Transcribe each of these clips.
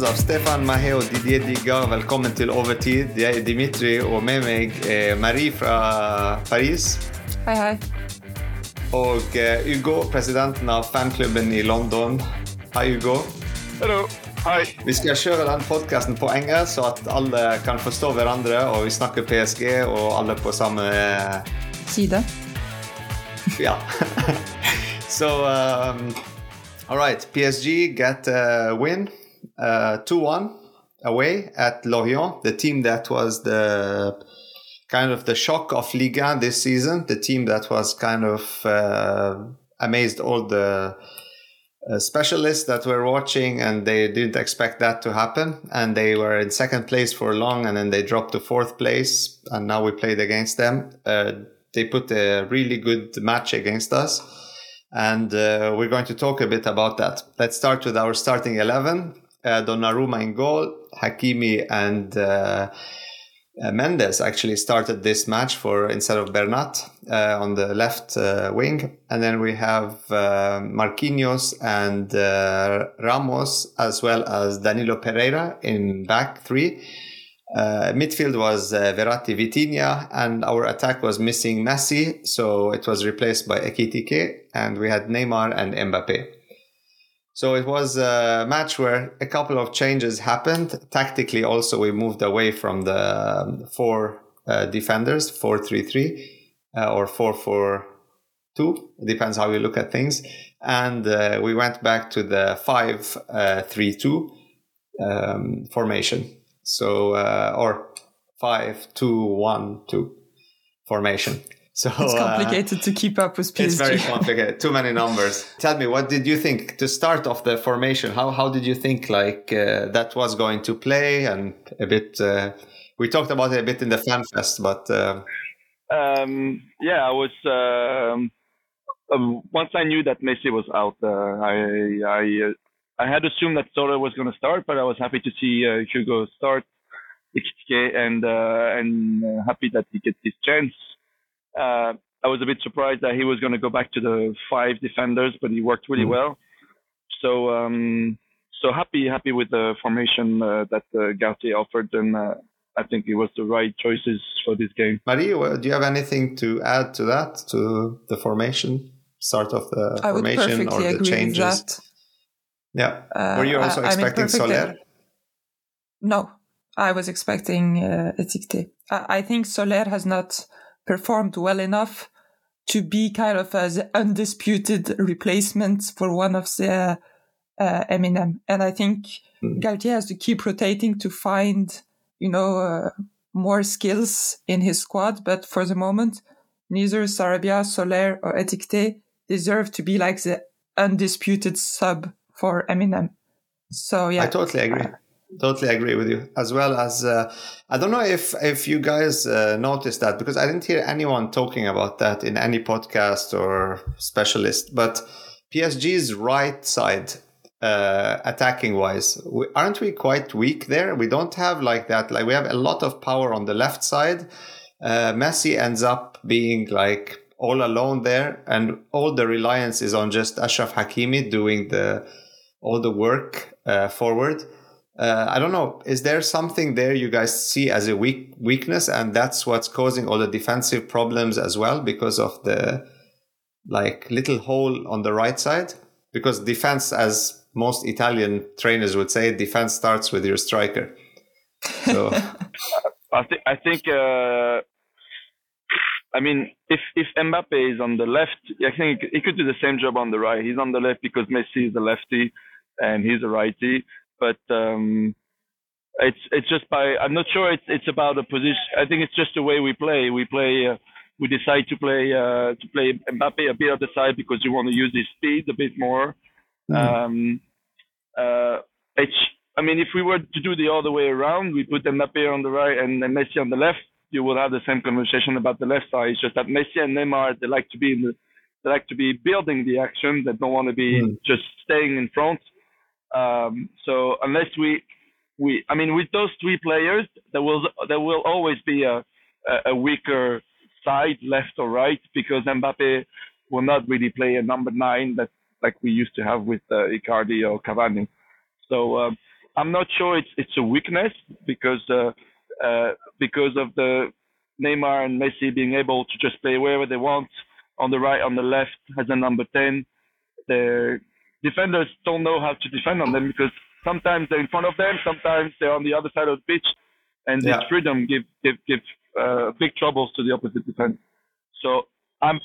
fans av Stefan Mahé og Didier Diga, velkommen til Overtid. Jeg er Dimitri, og med meg er Marie fra Paris. Hei, hei. Og eh, Hugo, presidenten av fanklubben i London. Hei, Hugo. Hallo. Hei. Vi skal kjøre den podkasten på engelsk, så at alle kan forstå hverandre. Og vi snakker PSG, og alle på samme Side. Ja. så um, all right. PSG get a win, uh, 2-1 away at Lorient, the team that was the kind of the shock of Liga this season, the team that was kind of uh, amazed all the uh, specialists that were watching and they didn't expect that to happen. And they were in second place for long and then they dropped to fourth place and now we played against them. Uh, they put a really good match against us. And uh, we're going to talk a bit about that. Let's start with our starting 11 uh, Donnarumma in goal Hakimi and uh, uh, Mendes actually started this match for instead of Bernat uh, on the left uh, wing, and then we have Marquinhos and Ramos as well as Danilo Pereira in back three. Midfield was Verratti Vitinha, and our attack was missing Messi, so it was replaced by Ekitike, and we had Neymar and Mbappe. So it was a match where a couple of changes happened. Tactically, also, we moved away from the um, four uh, defenders, 4 3 3 uh, or 4 4 2. It depends how you look at things. And uh, we went back to the 5 uh, 3 2 um, formation. So, uh, or 5 2 1 2 formation. So It's complicated to keep up with PSG. It's very complicated. Too many numbers. Tell me, what did you think to start off the formation? How how did you think like uh, that was going to play? And a bit, uh, we talked about it a bit in the fan fest, but uh, Um, yeah, I was. Um, um, once I knew that Messi was out, uh, I I uh, I had assumed that Soler was going to start, but I was happy to see uh, Hugo start, and uh, and uh, happy that he gets his chance. Uh, I was a bit surprised that he was going to go back to the five defenders, but he worked really Mhm. well. So um, so happy happy with the formation uh, that uh, Galtier offered, and uh, I think it was the right choices for this game. Marie, do you have anything to add to that to the formation, start of the I would formation or perfectly the agree changes? with that. Yeah. Uh, Were you also I'm in expecting Soler? No, I was expecting uh, Ekitike. I-, I think Soler has not performed well enough to be kind of as undisputed replacement for one of the uh, Eminem. And I think Hmm. Galtier has to keep rotating to find, you know, uh, more skills in his squad. But for the moment, neither Sarabia, Soler, or Ekitike deserve to be like the undisputed sub for Eminem. So yeah, I totally agree. Totally agree with you. As well as uh, I don't know if if you guys uh, noticed that because I didn't hear anyone talking about that in any podcast or specialist. But PSG's right side, uh, attacking wise, we, aren't we quite weak there? We don't have like that. Like we have a lot of power on the left side. Uh, Messi ends up being like all alone there, and all the reliance is on just Ashraf Hakimi doing the all the work uh, forward. Uh, I don't know. Is there something there you guys see as a weak weakness, and that's what's causing all the defensive problems as well because of the like little hole on the right side? Because defense, as most Italian trainers would say, defense starts with your striker. So I think I think uh, I mean if if Mbappe is on the left, I think he could do the same job on the right. He's on the left because Messi is a lefty and he's a righty. But um, it's it's just by I'm not sure it's it's about a position. I think it's just the way we play. We play. Uh, we decide to play uh, to play Mbappe a bit on the side because we want to use his speed a bit more. Um, uh, it's I mean, if we were to do the other way around, we put Mbappe on the right and Messi on the left, you will have the same conversation about the left side. It's just that Messi and Neymar, they like to be in the, they like to be building the action. They don't want to be Mm. just staying in front. Um, so unless we, we, I mean, with those three players, there will there will always be a a, weaker side, left or right, because Mbappe will not really play a number nine that like we used to have with uh, Icardi or Cavani. So um, I'm not sure it's it's a weakness because uh, uh, because of the Neymar and Messi being able to just play wherever they want on the right, on the left as a number 10. The defenders don't know how to defend on them because sometimes they're in front of them, sometimes they're on the other side of the pitch, and yeah. this freedom give give give uh, big troubles to the opposite defense. So I'm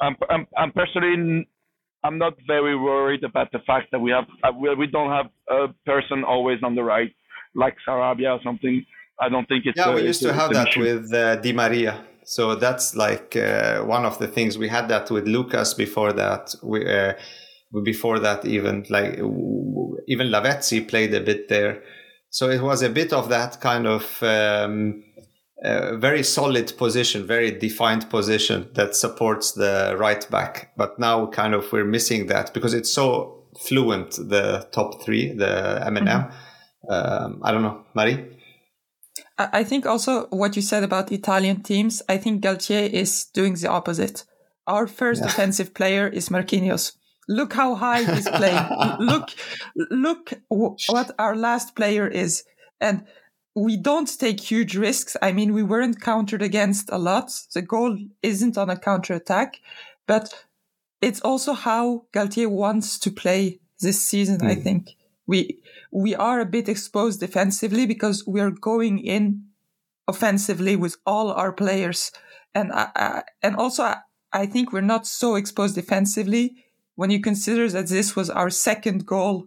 I'm I'm, I'm personally I'm not very worried about the fact that we have uh, we don't have a person always on the right like Sarabia or something. I don't think it's. Yeah, we used to have that issue. with uh, Di Maria. So that's like uh, one of the things we had that with Lucas before that. We, uh, before that even like even Lavezzi played a bit there. So it was a bit of that kind of um, uh, very solid position, very defined position that supports the right back. But now kind of we're missing that because it's so fluent, the top three, the M and M. Mm-hmm. Um, I don't know, Marie. I think also what you said about Italian teams, I think Galtier is doing the opposite. Our first yeah. offensive player is Marquinhos. Look how high he's playing. look, look what our last player is. And we don't take huge risks. I mean, we weren't countered against a lot. The goal isn't on a counter attack, but it's also how Galtier wants to play this season. Mm. I hmm. think we, we are a bit exposed defensively because we are going in offensively with all our players. And I, I and also I, I think we're not so exposed defensively when you consider that this was our second goal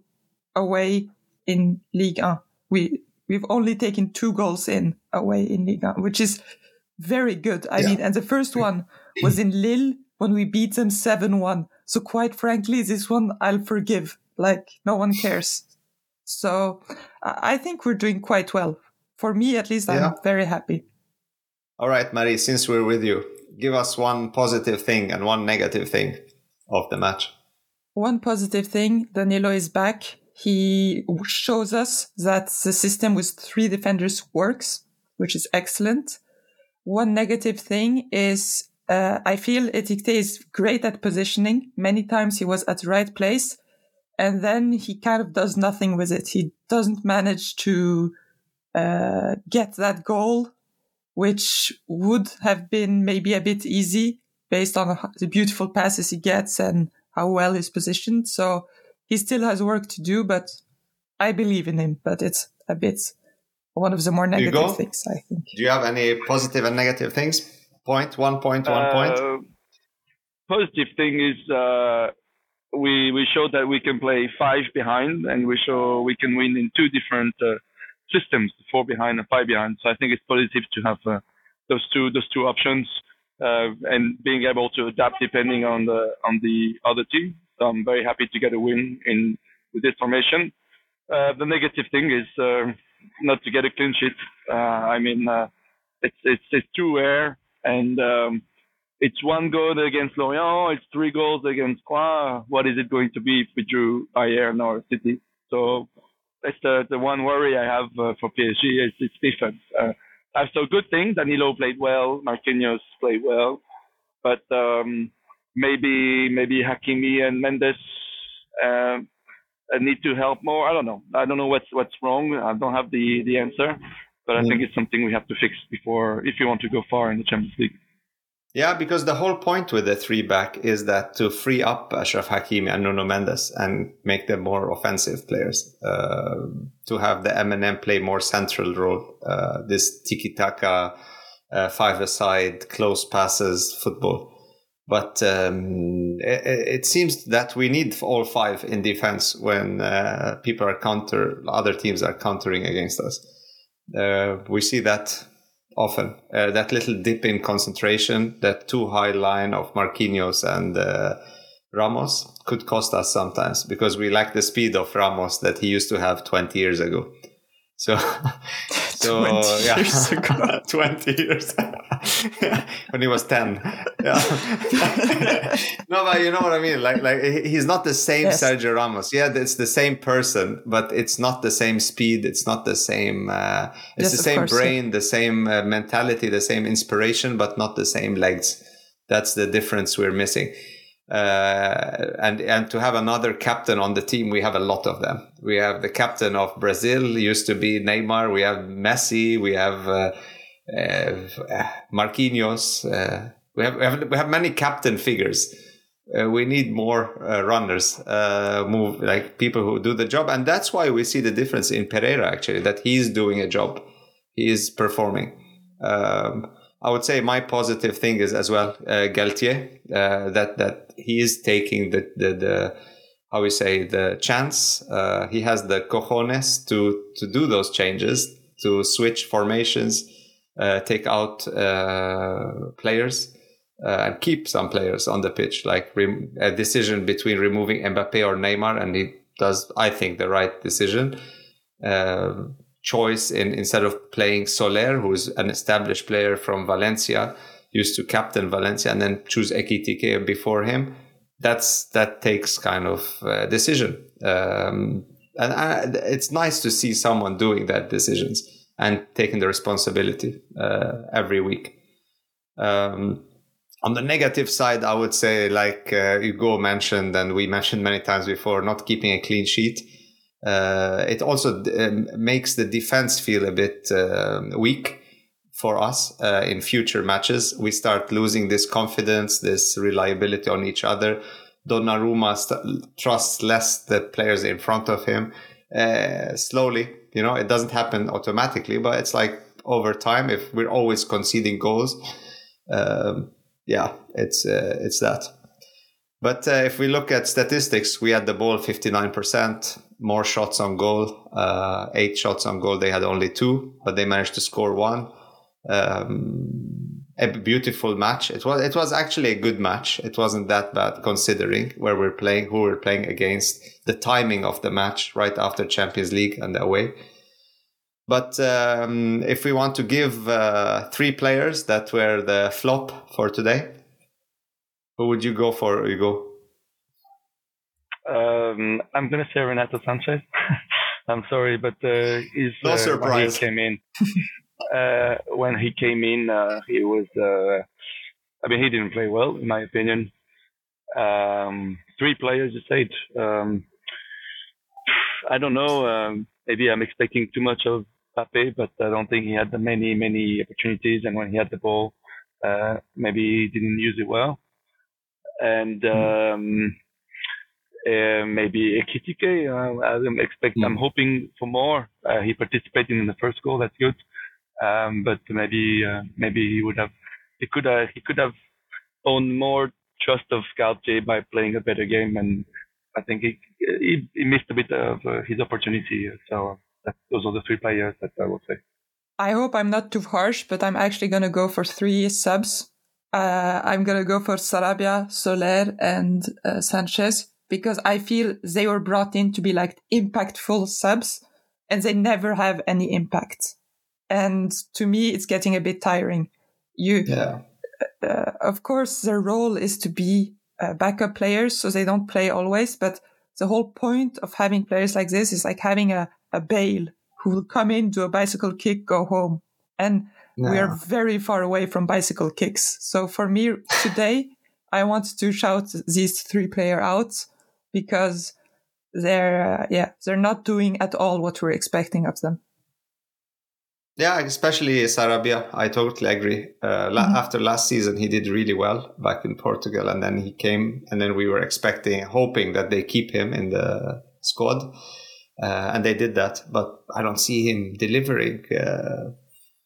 away in Ligue 1. We, we've only taken two goals in away in Ligue 1, which is very good. I yeah. mean, and the first one was in Lille when we beat them 7-1. So quite frankly, this one I'll forgive. Like no one cares. So I think we're doing quite well. For me, at least, I'm very happy. All right, Marie, since we're with you, give us one positive thing and one negative thing of the match. One positive thing, Danilo is back. He shows us that the system with three defenders works, which is excellent. One negative thing is uh, I feel Ekitike is great at positioning. Many times he was at the right place and then he kind of does nothing with it. He doesn't manage to uh, get that goal, which would have been maybe a bit easy based on the beautiful passes he gets and how well he's positioned. So he still has work to do, but I believe in him. But it's a bit one of the more negative things, I think. Do you have any positive and negative things? Point, one point, one uh, point. Positive thing is uh, we we showed that we can play five behind, and we show we can win in two different uh, systems, four behind and five behind. So I think it's positive to have uh, those two those two options uh, and being able to adapt depending on the on the other team. So I'm very happy to get a win in with this formation. Uh, the negative thing is uh, not to get a clean sheet. Uh, I mean, uh, it's it's it's too and um, it's one goal against Lorient. It's three goals against Troyes. What is it going to be if we drew Bayern or City? So that's the the one worry I have uh, for PSG is its defense. Uh, so good thing. Danilo played well. Marquinhos played well, but um, maybe maybe Hakimi and Mendes uh, need to help more. I don't know. I don't know what's what's wrong. I don't have the the answer, but I think it's something we have to fix before if you want to go far in the Champions League. Yeah, because the whole point with the three back is that to free up Ashraf Hakimi and Nuno Mendes and make them more offensive players, uh, to have the M&M play more central role, uh, this tiki taka, uh, five aside, close passes football. But um, it, it, seems that we need all five in defense when uh, people are counter, other teams are countering against us. Uh, we see that often. Uh, that little dip in concentration, that too high line of Marquinhos and uh, Ramos could cost us sometimes because we lack the speed of Ramos that he used to have 20 years ago. So, so 20 yeah, years ago. 20 years when he was 10. Yeah. no, but you know what I mean? Like, like he's not the same yes. Sergio Ramos. Yeah, it's the same person, but it's not the same speed. It's not the same, uh, it's yes, the same course, brain, yeah. the same uh, mentality, the same inspiration, but not the same legs. That's the difference we're missing. Uh, and and to have another captain on the team, we have a lot of them. We have the captain of Brazil, used to be Neymar. We have Messi. We have uh, Marquinhos. Uh, we have, we have we have many captain figures. Uh, we need more uh, runners, move like people who do the job, and that's why we see the difference in Pereira. Actually, that he's doing a job, he is performing. Um, I would say my positive thing is as well uh, Galtier uh, that that he is taking the the, the how we say the chance. Uh, he has the cojones to to do those changes, to switch formations, uh, take out uh, players. Uh, and keep some players on the pitch, like rem- a decision between removing Mbappe or Neymar, and he does, I think, the right decision. Um, choice in instead of playing Soler, who's an established player from Valencia, used to captain Valencia, and then choose Ekitike before him. That's that takes kind of uh, decision, um, and I, it's nice to see someone doing that decisions and taking the responsibility uh, every week. Um, on the negative side, I would say, like uh, Hugo mentioned, and we mentioned many times before, not keeping a clean sheet uh, it also um, makes the defense feel a bit uh, weak for us uh, in future matches. We start losing this confidence, this reliability on each other. Donnarumma st- trusts less the players in front of him. Uh, slowly, you know, it doesn't happen automatically, but it's like over time, if we're always conceding goals, um, yeah, it's uh, it's that. But uh, if we look at statistics, we had the ball 59%, more shots on goal, uh, eight shots on goal. They had only two, but they managed to score one. Um, a beautiful match. It was it was actually a good match. It wasn't that bad considering where we're playing, who we're playing against, the timing of the match right after Champions League and away. But um, if we want to give uh, three players that were the flop for today, who would you go for, Hugo? Um, I'm gonna say Renato Sanches. I'm sorry, but uh, he's no uh, surprise. Came in, uh, when he came in, uh, he was. Uh, I mean, he didn't play well, in my opinion. Um, three players, you said. Um, I don't know. Um, maybe I'm expecting too much of Pape, but I don't think he had the many, many opportunities. And when he had the ball, uh, maybe he didn't use it well and hmm. um, uh, maybe Ekitike. Uh, I'm expect. Mm. I'm hoping for more. Uh, he participated in the first goal. That's good. Um, but maybe uh, maybe he would have. He could have. He could have owned more trust of Galtier by playing a better game, and I think he he, he missed a bit of uh, his opportunity. So that, those are the three players that I would say. I hope I'm not too harsh, but I'm actually going to go for three subs uh, I'm gonna go for Sarabia, Soler, and uh, Sanches because I feel they were brought in to be like impactful subs, and they never have any impact. And to me, it's getting a bit tiring. You, yeah. Uh, of course, their role is to be uh, backup players, so they don't play always. But the whole point of having players like this is like having a, a Bale who will come in, do a bicycle kick, go home, and no. we are very far away from bicycle kicks. So for me today, I want to shout these three player out because they're uh, yeah they're not doing at all what we're expecting of them. Yeah, especially Sarabia. I totally agree. Uh, mm-hmm. After last season, he did really well back in Portugal, and then he came, and then we were expecting, hoping that they keep him in the squad, uh, and they did that. But I don't see him delivering uh,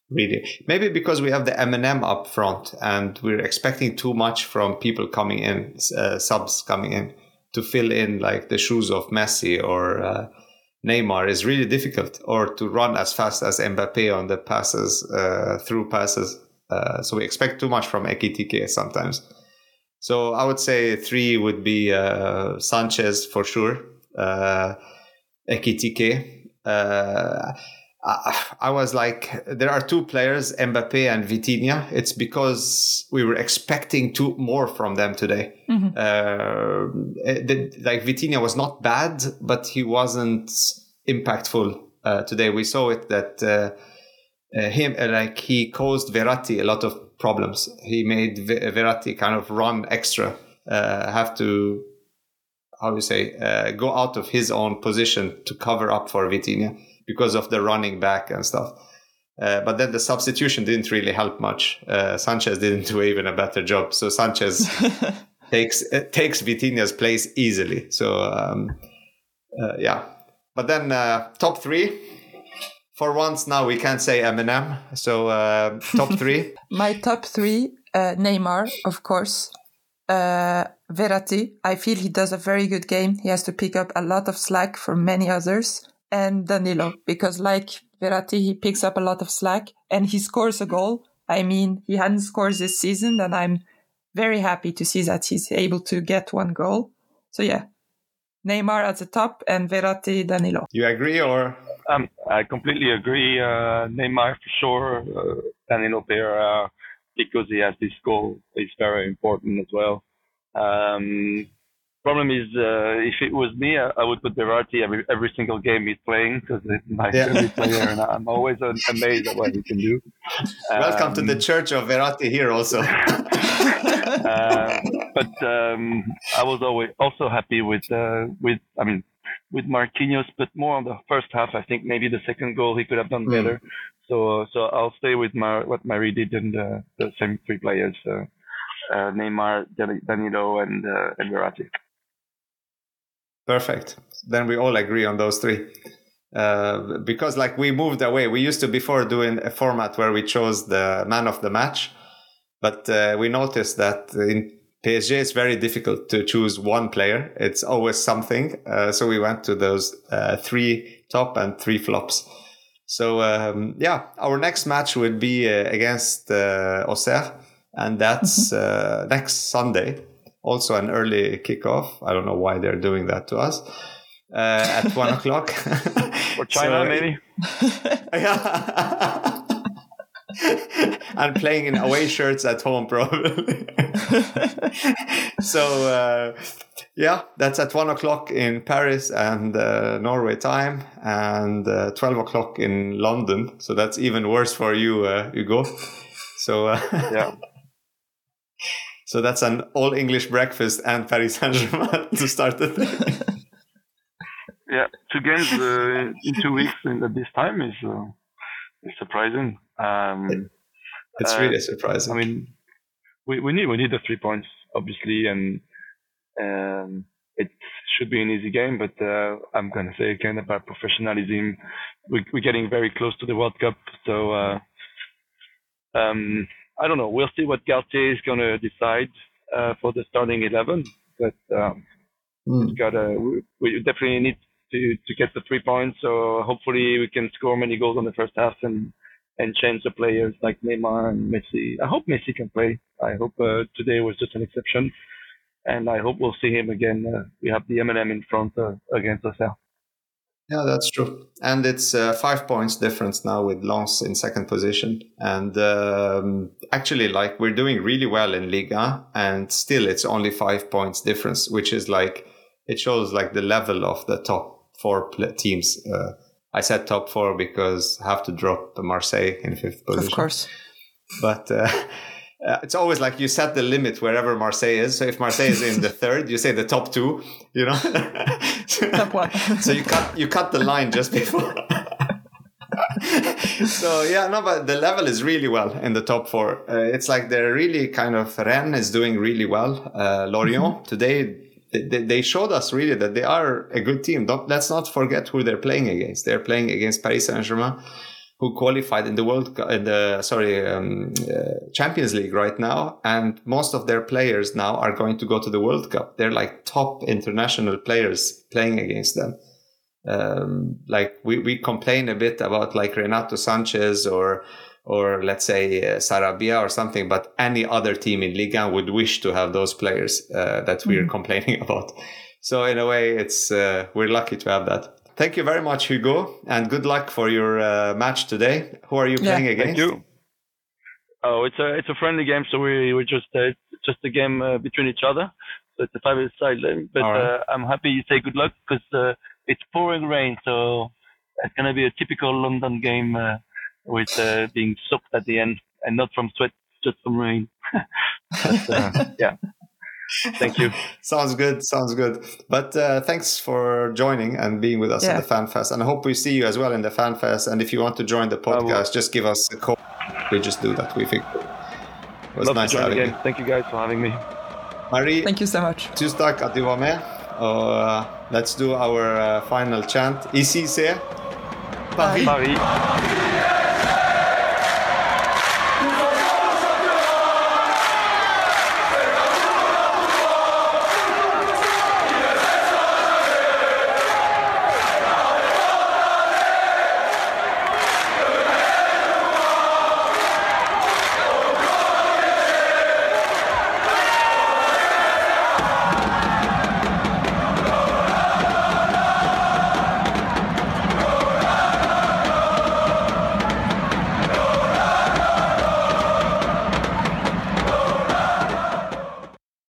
really. Maybe because we have the M&M up front and we're expecting too much from people coming in, uh, subs coming in to fill in like the shoes of Messi or uh, Neymar is really difficult or to run as fast as Mbappe on the passes, uh, through passes. Uh, so we expect too much from Ekitike sometimes. So I would say three would be uh, Sanches for sure, uh. Uh, I was like, there are two players, Mbappe and Vitinha. It's because we were expecting two more from them today. Mm-hmm. Uh, the, like Vitinha was not bad, but he wasn't impactful uh, today. We saw it that uh, uh him, uh, like he caused Verratti a lot of problems. He made Verratti kind of run extra uh, have to how do you say uh, go out of his own position to cover up for Vitinha because of the running back and stuff. Uh, but then the substitution didn't really help much. Uh, Sanches didn't do even a better job. So Sanches takes uh, takes Vitinha's place easily. So um, uh, yeah, but then uh, top three. For once now we can't say Eminem. So uh, top three. My top three: Neymar, of course. Verratti, I feel he does a very good game. He has to pick up a lot of slack from many others. And Danilo, because like Verratti, he picks up a lot of slack and he scores a goal. I mean, he hadn't scored this season, and I'm very happy to see that he's able to get one goal. So yeah, Neymar at the top and Verratti, Danilo. You agree or? Um, I completely agree. Uh, Neymar for sure. Uh, Danilo Pereira because he has this goal is very important as well. Um, problem is, uh, if it was me, I, I, would put Verratti every every single game he's playing because he's my yeah. favorite player, and I'm always amazed at what he can do. Welcome um, to the um, church of Verratti here, also. uh, but um, I was always also happy with uh, with I mean with Marquinhos, but more on the first half. I think maybe the second goal he could have done mm. better. So so I'll stay with my, what Mari did and the, the same three players. Uh, uh, Neymar, Danilo, and uh, and Verratti. Perfect. Then we all agree on those three. Uh, because like we moved away. We used to before doing a format where we chose the man of the match, but uh, we noticed that in PSG it's very difficult to choose one player. It's always something. Uh, so we went to those uh, three top and three flops. So um, yeah, our next match would be uh, against uh, Auxerre and that's mm-hmm. uh, next Sunday. Also, an early kickoff. I don't know why they're doing that to us uh, at one o'clock. For China, so, maybe. yeah. and playing in away shirts at home, probably. so, uh, yeah, that's at one o'clock in Paris and uh, Norway time, and uh, 12 o'clock in London. So, that's even worse for you, uh, Hugo. So, uh, yeah. So that's an all English breakfast and Paris Saint Germain to start the day. yeah, two games uh, in two weeks at this time is uh, is surprising. Um, it's really uh, surprising. I mean, we, we need we need the three points obviously, and um, it should be an easy game. But uh, I'm gonna say again about professionalism. We, we're getting very close to the World Cup, so. Uh, um, I don't know. We'll see what Galtier is going to decide uh, for the starting eleven. But um, mm. we got we, we definitely need to to get the three points. So hopefully we can score many goals in the first half and and change the players like Neymar and Messi. I hope Messi can play. I hope uh, today was just an exception, and I hope we'll see him again. Uh, we have the M&M in front uh, against us now. Yeah, that's true. And it's uh, five points difference now with Lens in second position. And um, actually, like, we're doing really well in Liga, and still it's only five points difference, which is like, it shows like the level of the top four teams. Uh, I said top four because I have to drop the Marseille in fifth position. Of course. But uh, uh, it's always like you set the limit wherever Marseille is. So if Marseille is in the third, you say the top two, you know. top one. so you cut you cut the line just before. so yeah, no, but the level is really well in the top four. Uh, it's like they're really kind of Rennes is doing really well. Uh, Lorient mm-hmm. today. They, they showed us really that they are a good team. Don't, let's not forget who they're playing against. They're playing against Paris Saint Germain, who qualified in the World in the sorry um, uh, Champions League right now, and most of their players now are going to go to the World Cup. They're like top international players playing against them. Um, like we, we complain a bit about like Renato Sanches or or let's say uh, Sarabia or something, but any other team in Liga would wish to have those players uh, that we're mm. complaining about. So in a way, it's uh, we're lucky to have that. Thank you very much, Hugo, and good luck for your uh, match today. Who are you yeah, playing against? Thank you. Oh, it's a it's a friendly game, so we we just uh, just a game uh, between each other. So it's a five side game, but right. Uh, I'm happy you say good luck because uh, it's pouring rain, so it's gonna be a typical London game uh, with being soaked at the end, and not from sweat, just from rain. but, yeah. Thank you. sounds good. Sounds good. But uh, thanks for joining and being with us Yeah. at the Fan Fest. And I hope we see you as well in the Fan Fest. And if you want to join the podcast, just give us a call. We just do that. We think it was Love nice to join having again. Thank you guys for having me. Marie, Thank you so much. tusen takk at du var med. Og uh, let's do our uh, final chant. Ici c'est Paris. Paris.